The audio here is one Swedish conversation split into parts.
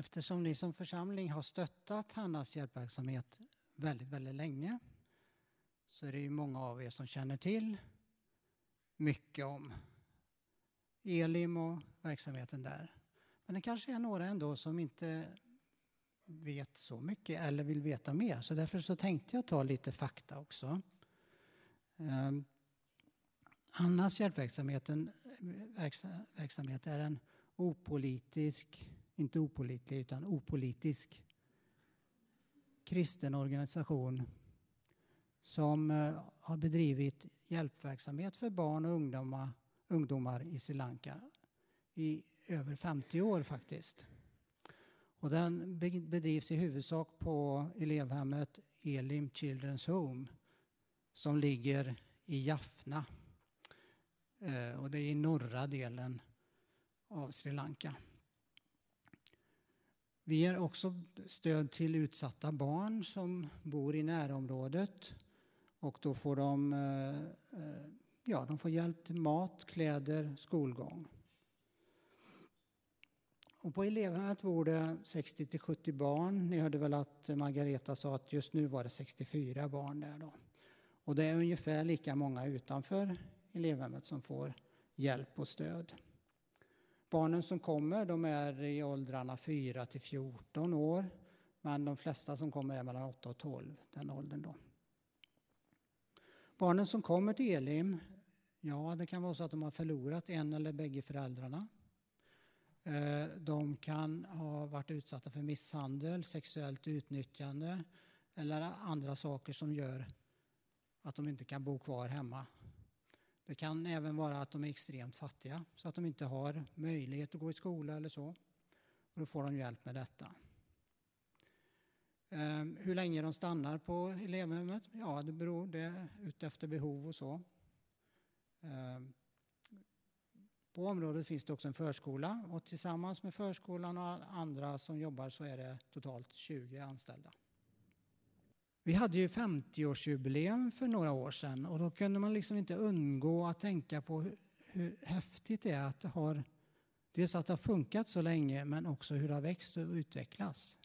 eftersom ni som församling har stöttat Hannas hjälpverksamhet väldigt, väldigt länge så är det ju många av er som känner till mycket om Elim och verksamheten där. Men det kanske är några ändå som inte vet så mycket eller vill veta mer. Så därför så tänkte jag ta lite fakta också. Ehm, Annas hjälpverksamhet är en opolitisk, inte opolitlig utan opolitisk kristen organisation som eh, har bedrivit hjälpverksamhet för barn och ungdomar, ungdomar i Sri Lanka i över 50 år faktiskt. Och den bedrivs i huvudsak på elevhemmet Elim Children's Home som ligger i Jaffna. Eh, och det är i norra delen av Sri Lanka. Vi ger också stöd till utsatta barn som bor i närområdet. Och då får de, eh, eh, ja, de får hjälp till mat, kläder, skolgång. Och på elevhemmet bor det 60-70 barn. Ni hörde väl att Margareta sa att just nu var det 64 barn där då. Och det är ungefär lika många utanför elevhemmet som får hjälp och stöd. Barnen som kommer de är i åldrarna 4 till 14 år. Men de flesta som kommer är mellan 8 och 12, den åldern då. Barnen som kommer till Elim, ja det kan vara så att de har förlorat en eller bägge föräldrarna. Eh, de kan ha varit utsatta för misshandel, sexuellt utnyttjande eller andra saker som gör att de inte kan bo kvar hemma. Det kan även vara att de är extremt fattiga så att de inte har möjlighet att gå i skola eller så. Och då får de hjälp med detta. Ehm, hur länge de stannar på elevhemmet? Ja, det beror det utefter behov och så. Ehm, på området finns det också en förskola och tillsammans med förskolan och andra som jobbar så är det totalt 20 anställda. Vi hade ju 50-årsjubileum för några år sedan och då kunde man liksom inte undgå att tänka på hur, hur häftigt det är att det har dels att det har funkat så länge men också hur det har växt och utvecklats.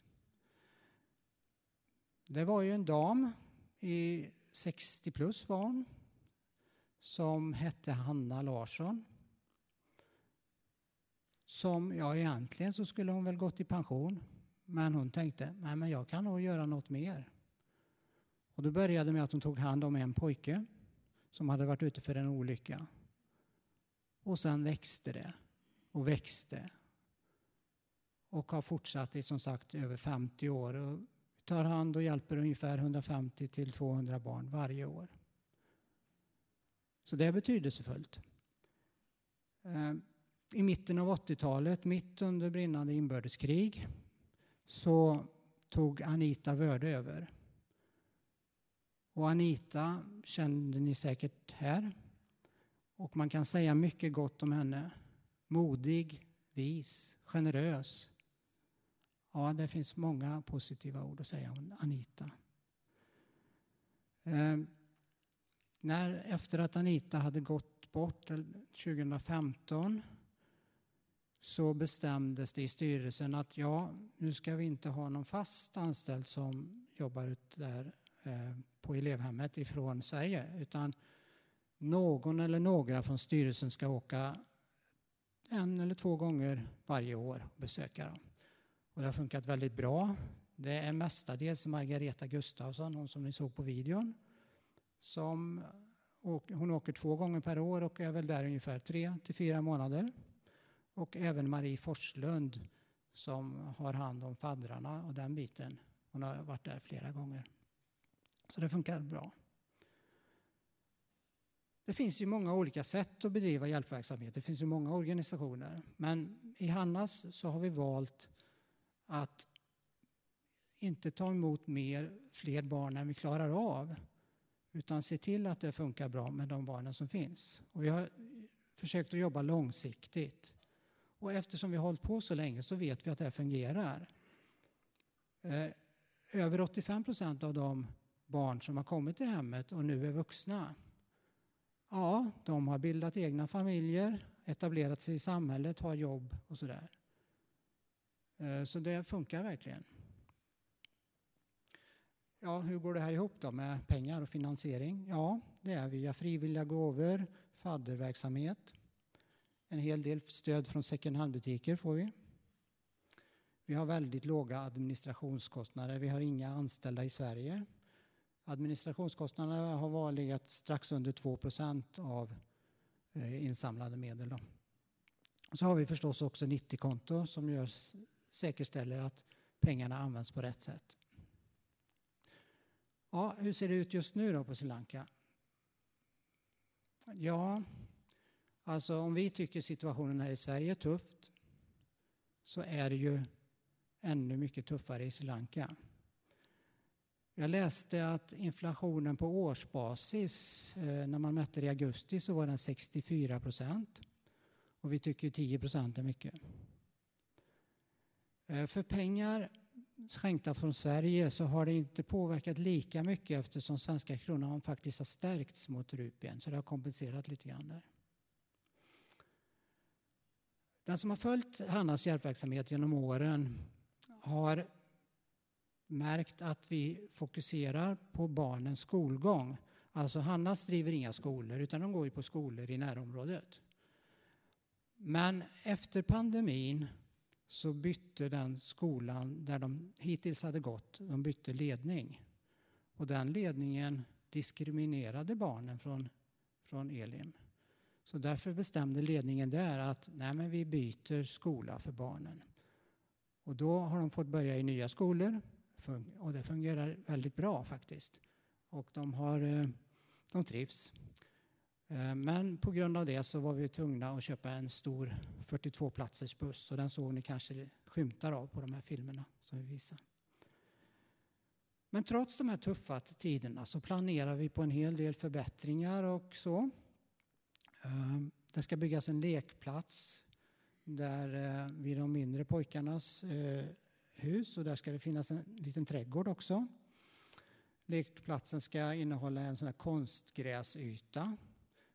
Det var ju en dam i 60 plus var hon, som hette Hanna Larsson som, ja egentligen så skulle hon väl gått i pension. Men hon tänkte, nej men jag kan nog göra något mer. Och då började med att hon tog hand om en pojke som hade varit ute för en olycka. Och sen växte det och växte. Och har fortsatt i som sagt över 50 år. Och tar hand och hjälper ungefär 150 till 200 barn varje år. Så det är betydelsefullt. Eh, I mitten av 80-talet, mitt under brinnande inbördeskrig, så tog Anita Wörde över. Och Anita kände ni säkert här. Och man kan säga mycket gott om henne. Modig, vis, generös. Ja, det finns många positiva ord att säga om Anita. Eh, när, efter att Anita hade gått bort 2015 så bestämdes det i styrelsen att ja, nu ska vi inte ha någon fast anställd som jobbar där eh, på elevhemmet ifrån Sverige, utan någon eller några från styrelsen ska åka en eller två gånger varje år och besöka dem. Och det har funkat väldigt bra. Det är mestadels Margareta Gustafsson, hon som ni såg på videon, som hon åker två gånger per år och är väl där ungefär tre till fyra månader. Och även Marie Forslund som har hand om faddrarna och den biten. Hon har varit där flera gånger. Så det funkar bra. Det finns ju många olika sätt att bedriva hjälpverksamhet. Det finns ju många organisationer. Men i Hannas så har vi valt att inte ta emot mer, fler barn än vi klarar av. Utan se till att det funkar bra med de barnen som finns. Och vi har försökt att jobba långsiktigt. Och eftersom vi har hållit på så länge så vet vi att det fungerar. Eh, över 85 procent av de barn som har kommit till hemmet och nu är vuxna, ja, de har bildat egna familjer, etablerat sig i samhället, har jobb och sådär. Eh, så det funkar verkligen. Ja, hur går det här ihop då med pengar och finansiering? Ja, det är via frivilliga gåvor, fadderverksamhet. En hel del stöd från second hand-butiker får vi. Vi har väldigt låga administrationskostnader. Vi har inga anställda i Sverige. Administrationskostnaderna har varit strax under 2% av eh, insamlade medel. Då. Så har vi förstås också 90-konto som gör, säkerställer att pengarna används på rätt sätt. Ja, hur ser det ut just nu då på Sri Lanka? Ja, alltså om vi tycker situationen här i Sverige är tufft så är det ju ännu mycket tuffare i Sri Lanka. Jag läste att inflationen på årsbasis, eh, när man mätte det i augusti, så var den 64 procent. Och vi tycker 10 procent är mycket. Eh, för pengar skänkta från Sverige så har det inte påverkat lika mycket eftersom svenska kronan faktiskt har stärkts mot rupien. Så det har kompenserat lite grann där. Den som har följt Hannas hjälpverksamhet genom åren har märkt att vi fokuserar på barnens skolgång. Alltså Hannas driver inga skolor utan de går ju på skolor i närområdet. Men efter pandemin så bytte den skolan där de hittills hade gått, de bytte ledning. Och den ledningen diskriminerade barnen från, från Elim. Så därför bestämde ledningen där att nej men vi byter skola för barnen. Och då har de fått börja i nya skolor och det fungerar väldigt bra faktiskt. Och de, har, eh, de trivs. Eh, men på grund av det så var vi tvungna att köpa en stor 42-platsers buss och den såg ni kanske skymtar av på de här filmerna som vi visar. Men trots de här tuffa tiderna så planerar vi på en hel del förbättringar och så. Eh, det ska byggas en lekplats där vid de mindre pojkarnas hus och där ska det finnas en liten trädgård också. Lekplatsen ska innehålla en sån här konstgräsyta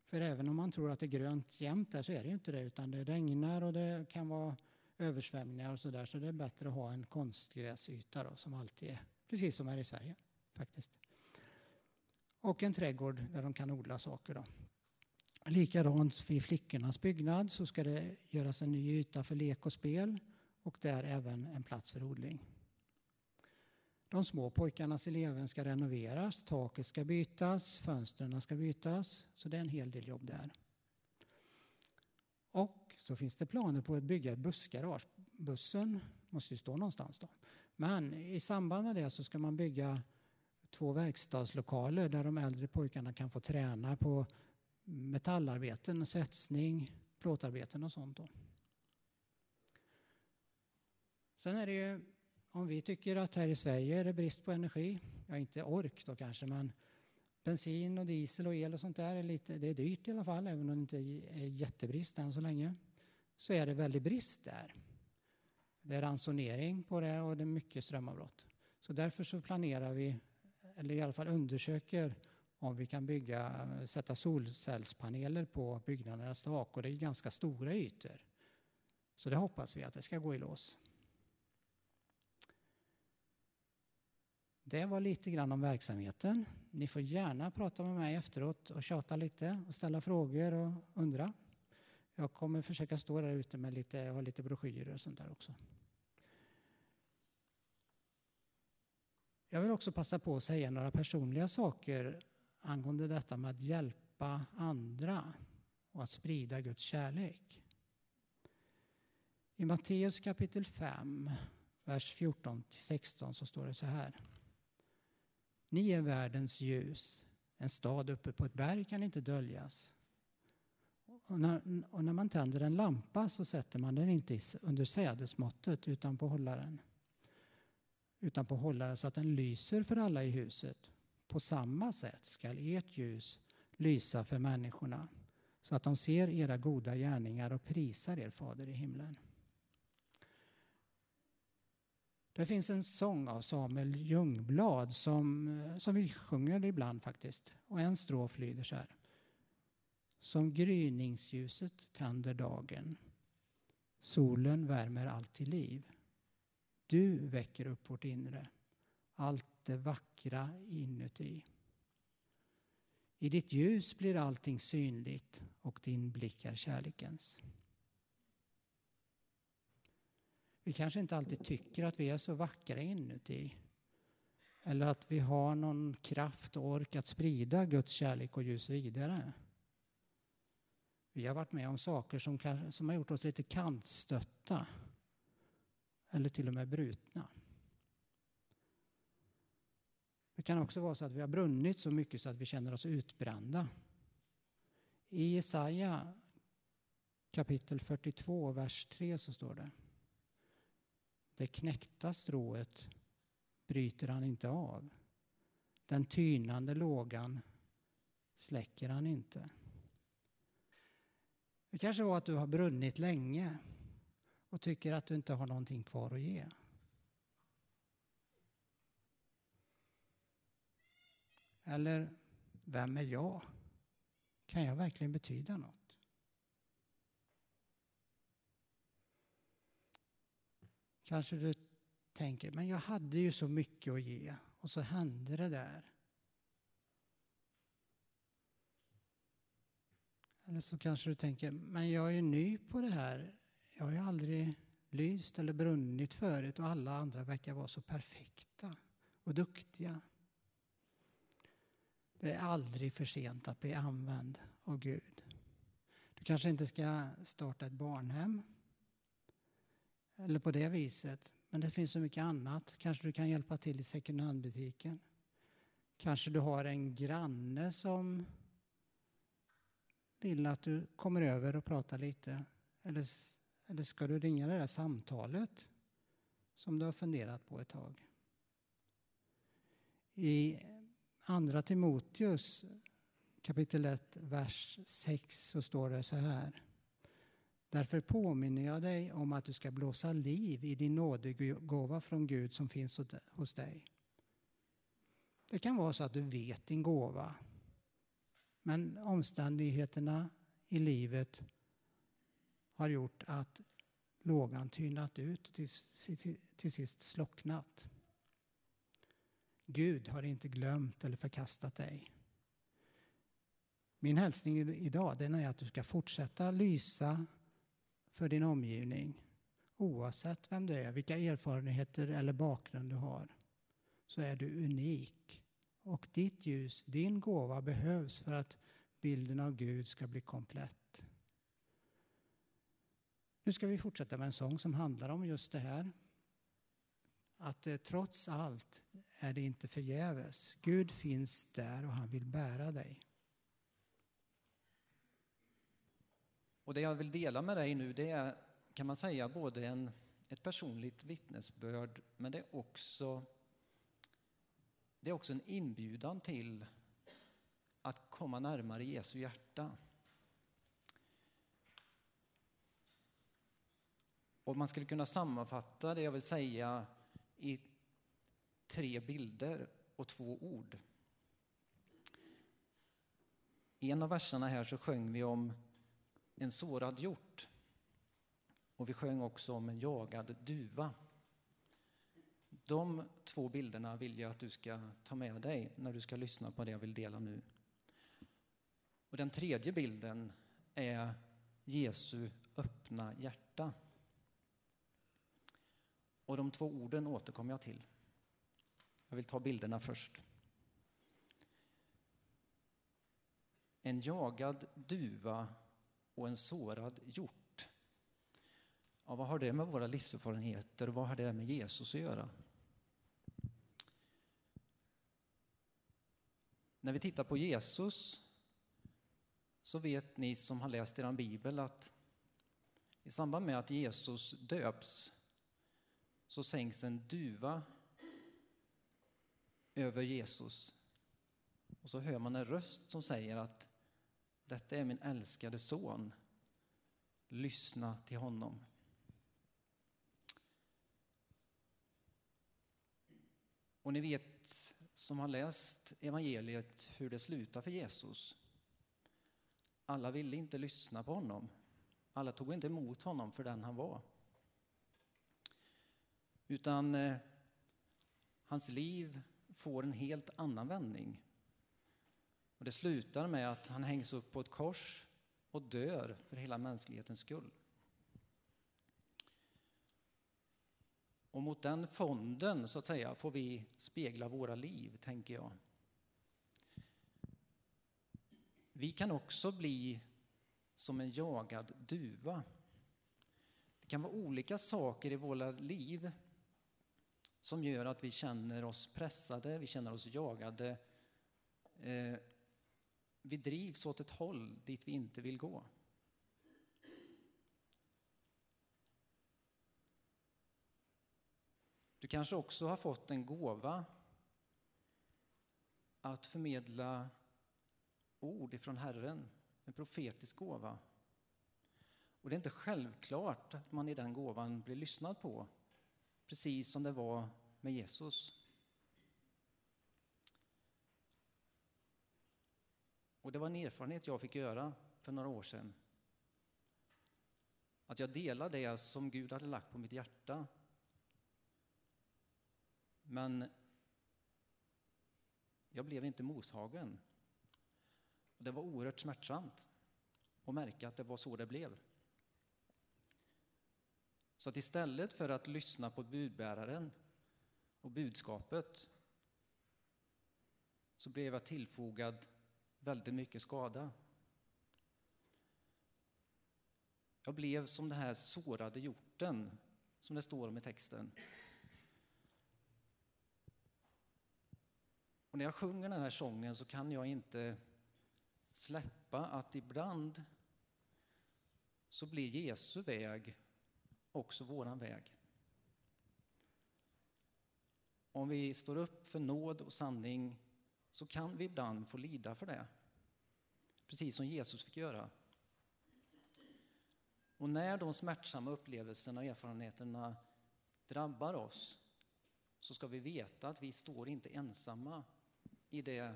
för även om man tror att det är grönt jämt där så är det ju inte det utan det regnar och det kan vara översvämningar och sådär, så det är bättre att ha en konstgräsyta då, som alltid är precis som här i Sverige faktiskt. Och en trädgård där de kan odla saker då. Likadant vid flickornas byggnad så ska det göras en ny yta för lek och spel och där även en plats för odling. De små pojkarnas eleven ska renoveras, taket ska bytas, fönstren ska bytas. Så det är en hel del jobb där. Och så finns det planer på att bygga ett bussgarage. Bussen måste ju stå någonstans då. Men i samband med det så ska man bygga två verkstadslokaler där de äldre pojkarna kan få träna på metallarbeten, svetsning, plåtarbeten och sånt. Då. Sen är det ju om vi tycker att här i Sverige är det brist på energi, ja inte ork då kanske, men bensin och diesel och el och sånt där är lite, det är dyrt i alla fall, även om det inte är jättebrist än så länge, så är det väldigt brist där. Det är ransonering på det och det är mycket strömavbrott. Så därför så planerar vi, eller i alla fall undersöker om vi kan bygga, sätta solcellspaneler på byggnadernas tak och det är ganska stora ytor. Så det hoppas vi att det ska gå i lås. Det var lite grann om verksamheten. Ni får gärna prata med mig efteråt och tjata lite och ställa frågor och undra. Jag kommer försöka stå där ute med lite, ha lite broschyrer och sånt där också. Jag vill också passa på att säga några personliga saker angående detta med att hjälpa andra och att sprida Guds kärlek. I Matteus kapitel 5, vers 14 16 så står det så här. Ni är världens ljus. En stad uppe på ett berg kan inte döljas. Och när, och när man tänder en lampa så sätter man den inte under sädesmåttet utan på hållaren. Utan på hållaren så att den lyser för alla i huset. På samma sätt skall ert ljus lysa för människorna så att de ser era goda gärningar och prisar er fader i himlen. Det finns en sång av Samuel Ljungblad som, eh, som vi sjunger ibland faktiskt. Och en strof lyder så här. Som gryningsljuset tänder dagen. Solen värmer allt till liv. du väcker upp vårt inre. Allt det vackra inuti. I ditt ljus blir allting synligt och din blick är kärlekens. Vi kanske inte alltid tycker att vi är så vackra inuti. Eller att vi har någon kraft och ork att sprida Guds kärlek och ljus vidare. Vi har varit med om saker som, kan, som har gjort oss lite kantstötta. Eller till och med brutna. Det kan också vara så att vi har brunnit så mycket så att vi känner oss utbrända. I Jesaja kapitel 42, vers 3 så står det. Det knäckta strået bryter han inte av. Den tynande lågan släcker han inte. Det kanske var att du har brunnit länge och tycker att du inte har någonting kvar att ge. Eller, vem är jag? Kan jag verkligen betyda något? Kanske du tänker, men jag hade ju så mycket att ge och så hände det där. Eller så kanske du tänker, men jag är ny på det här. Jag har ju aldrig lyst eller brunnit förut och alla andra verkar vara så perfekta och duktiga. Det är aldrig för sent att bli använd av Gud. Du kanske inte ska starta ett barnhem eller på det viset. Men det finns så mycket annat. Kanske du kan hjälpa till i second hand-butiken. Kanske du har en granne som vill att du kommer över och pratar lite. Eller, eller ska du ringa det där samtalet som du har funderat på ett tag? I Andra Timoteus kapitel 1, vers 6 så står det så här. Därför påminner jag dig om att du ska blåsa liv i din nådegåva från Gud som finns hos dig. Det kan vara så att du vet din gåva, men omständigheterna i livet har gjort att lågan tynat ut och till, sist slocknat. Gud har inte glömt eller förkastat dig. Min hälsning idag är att du ska fortsätta lysa för din omgivning. Oavsett vem du är, vilka erfarenheter eller bakgrund du har, så är du unik. Och ditt ljus, din gåva behövs för att bilden av Gud ska bli komplett. Nu ska vi fortsätta med en sång som handlar om just det här. Att eh, trots allt är det inte förgäves. Gud finns där och han vill bära dig. Och det jag vill dela med dig nu det är, kan man säga, både en, ett personligt vittnesbörd men det är också det är också en inbjudan till att komma närmare Jesu hjärta. Och man skulle kunna sammanfatta det jag vill säga i tre bilder och två ord. I en av verserna här så sjöng vi om en sårad hjort. Och vi sjöng också om en jagad duva. De två bilderna vill jag att du ska ta med dig när du ska lyssna på det jag vill dela nu. Och den tredje bilden är Jesu öppna hjärta. Och de två orden återkommer jag till. Jag vill ta bilderna först. En jagad duva och en sårad hjort. Ja, vad har det med våra livserfarenheter och vad har det med Jesus att göra? När vi tittar på Jesus så vet ni som har läst er bibel att i samband med att Jesus döps så sänks en duva över Jesus. Och så hör man en röst som säger att detta är min älskade son. Lyssna till honom. Och ni vet som har läst evangeliet hur det slutar för Jesus. Alla ville inte lyssna på honom. Alla tog inte emot honom för den han var. Utan eh, hans liv får en helt annan vändning. Och det slutar med att han hängs upp på ett kors och dör för hela mänsklighetens skull. Och mot den fonden, så att säga, får vi spegla våra liv, tänker jag. Vi kan också bli som en jagad duva. Det kan vara olika saker i våra liv som gör att vi känner oss pressade, vi känner oss jagade. Eh, vi drivs åt ett håll dit vi inte vill gå. Du kanske också har fått en gåva att förmedla ord ifrån Herren, en profetisk gåva. Och det är inte självklart att man i den gåvan blir lyssnad på, precis som det var med Jesus. Och det var en erfarenhet jag fick göra för några år sedan. Att jag delade det som Gud hade lagt på mitt hjärta. Men jag blev inte moshagen. Och det var oerhört smärtsamt att märka att det var så det blev. Så att istället för att lyssna på budbäraren och budskapet så blev jag tillfogad väldigt mycket skada. Jag blev som den här sårade hjorten, som det står om i texten. Och när jag sjunger den här sången så kan jag inte släppa att ibland så blir Jesu väg också våran väg. Om vi står upp för nåd och sanning så kan vi ibland få lida för det. Precis som Jesus fick göra. Och när de smärtsamma upplevelserna och erfarenheterna drabbar oss så ska vi veta att vi står inte ensamma i det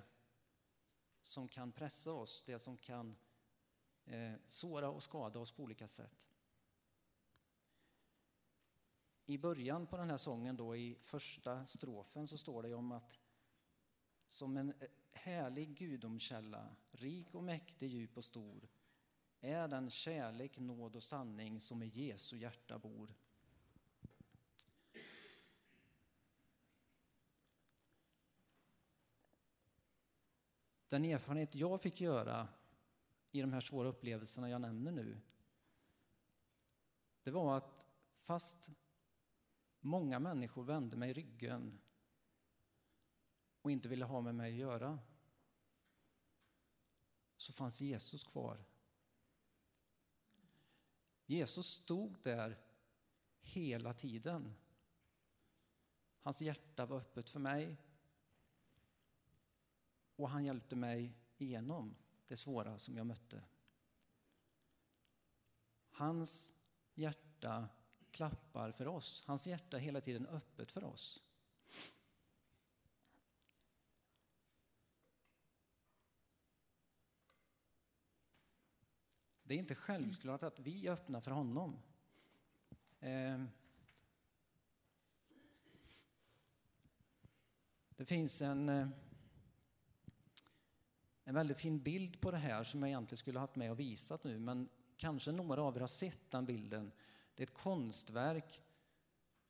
som kan pressa oss, det som kan eh, såra och skada oss på olika sätt. I början på den här sången, då, i första strofen, så står det om att som en härlig gudomkälla, rik och mäktig, djup och stor, är den kärlek, nåd och sanning som i Jesu hjärta bor. Den erfarenhet jag fick göra i de här svåra upplevelserna jag nämner nu, det var att fast många människor vände mig ryggen och inte ville ha med mig att göra, så fanns Jesus kvar. Jesus stod där hela tiden. Hans hjärta var öppet för mig och han hjälpte mig igenom det svåra som jag mötte. Hans hjärta klappar för oss. Hans hjärta är hela tiden öppet för oss. Det är inte självklart att vi är öppna för honom. Ehm. Det finns en eh, en väldigt fin bild på det här som jag egentligen skulle haft med och visat nu, men kanske några av er har sett den bilden. Det är ett konstverk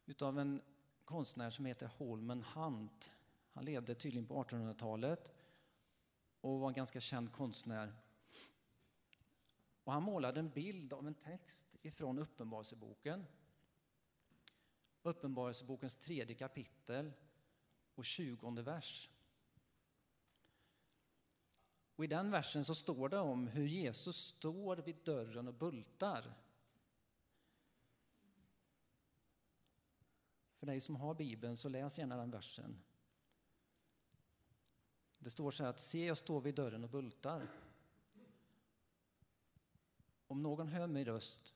utav en konstnär som heter Holman Hunt. Han levde tydligen på 1800-talet och var en ganska känd konstnär. Och han målade en bild av en text ifrån Uppenbarelseboken. Uppenbarelsebokens tredje kapitel och tjugonde vers. Och I den versen så står det om hur Jesus står vid dörren och bultar. För dig som har Bibeln så läs gärna den versen. Det står så här att se jag står vid dörren och bultar. Om någon hör min röst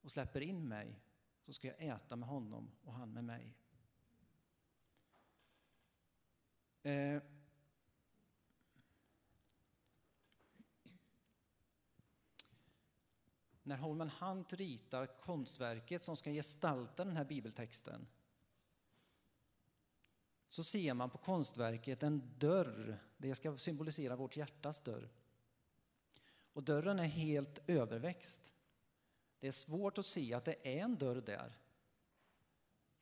och släpper in mig så ska jag äta med honom och han med mig. Eh, när Holman Hunt ritar konstverket som ska gestalta den här bibeltexten så ser man på konstverket en dörr. Det ska symbolisera vårt hjärtas dörr. Och dörren är helt överväxt. Det är svårt att se att det är en dörr där.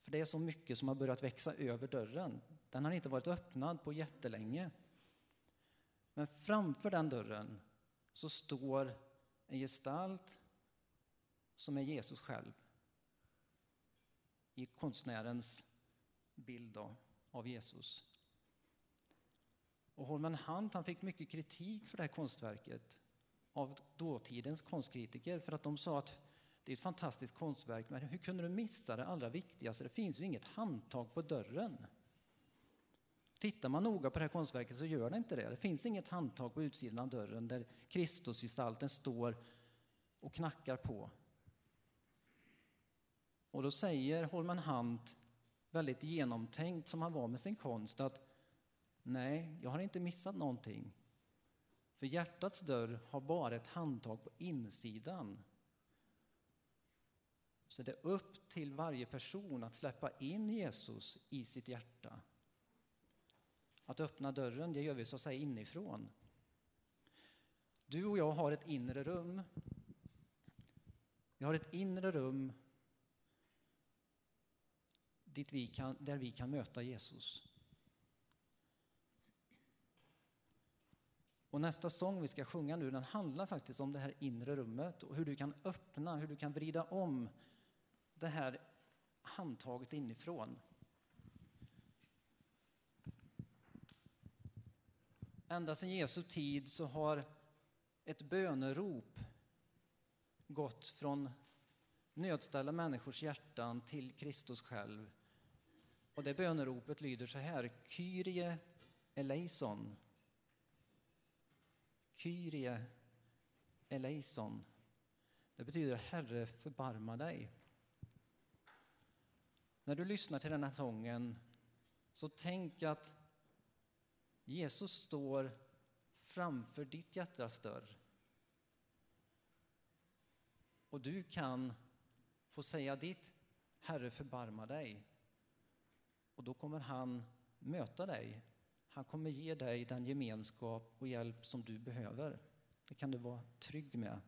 För det är så mycket som har börjat växa över dörren. Den har inte varit öppnad på jättelänge. Men framför den dörren så står en gestalt som är Jesus själv. I konstnärens bild då, av Jesus. Och Holman Hunt han fick mycket kritik för det här konstverket av dåtidens konstkritiker för att de sa att det är ett fantastiskt konstverk, men hur kunde du missa det allra viktigaste? Det finns ju inget handtag på dörren. Tittar man noga på det här konstverket så gör det inte det. Det finns inget handtag på utsidan av dörren där Kristusgestalten står och knackar på. Och då säger Holman Hunt, väldigt genomtänkt som han var med sin konst, att nej, jag har inte missat någonting. För hjärtats dörr har bara ett handtag på insidan. Så det är upp till varje person att släppa in Jesus i sitt hjärta. Att öppna dörren, det gör vi så att säga inifrån. Du och jag har ett inre rum. Vi har ett inre rum dit vi kan, där vi kan möta Jesus. Och nästa sång vi ska sjunga nu, den handlar faktiskt om det här inre rummet och hur du kan öppna, hur du kan vrida om det här handtaget inifrån. Ända sedan Jesu tid så har ett bönerop gått från nödställda människors hjärtan till Kristus själv. Och det böneropet lyder så här, Kyrie eleison. Kyrie eleison. Det betyder Herre förbarma dig. När du lyssnar till den här sången så tänk att Jesus står framför ditt hjärtas dörr. Och du kan få säga ditt Herre förbarma dig. Och då kommer han möta dig. Han kommer ge dig den gemenskap och hjälp som du behöver. Det kan du vara trygg med.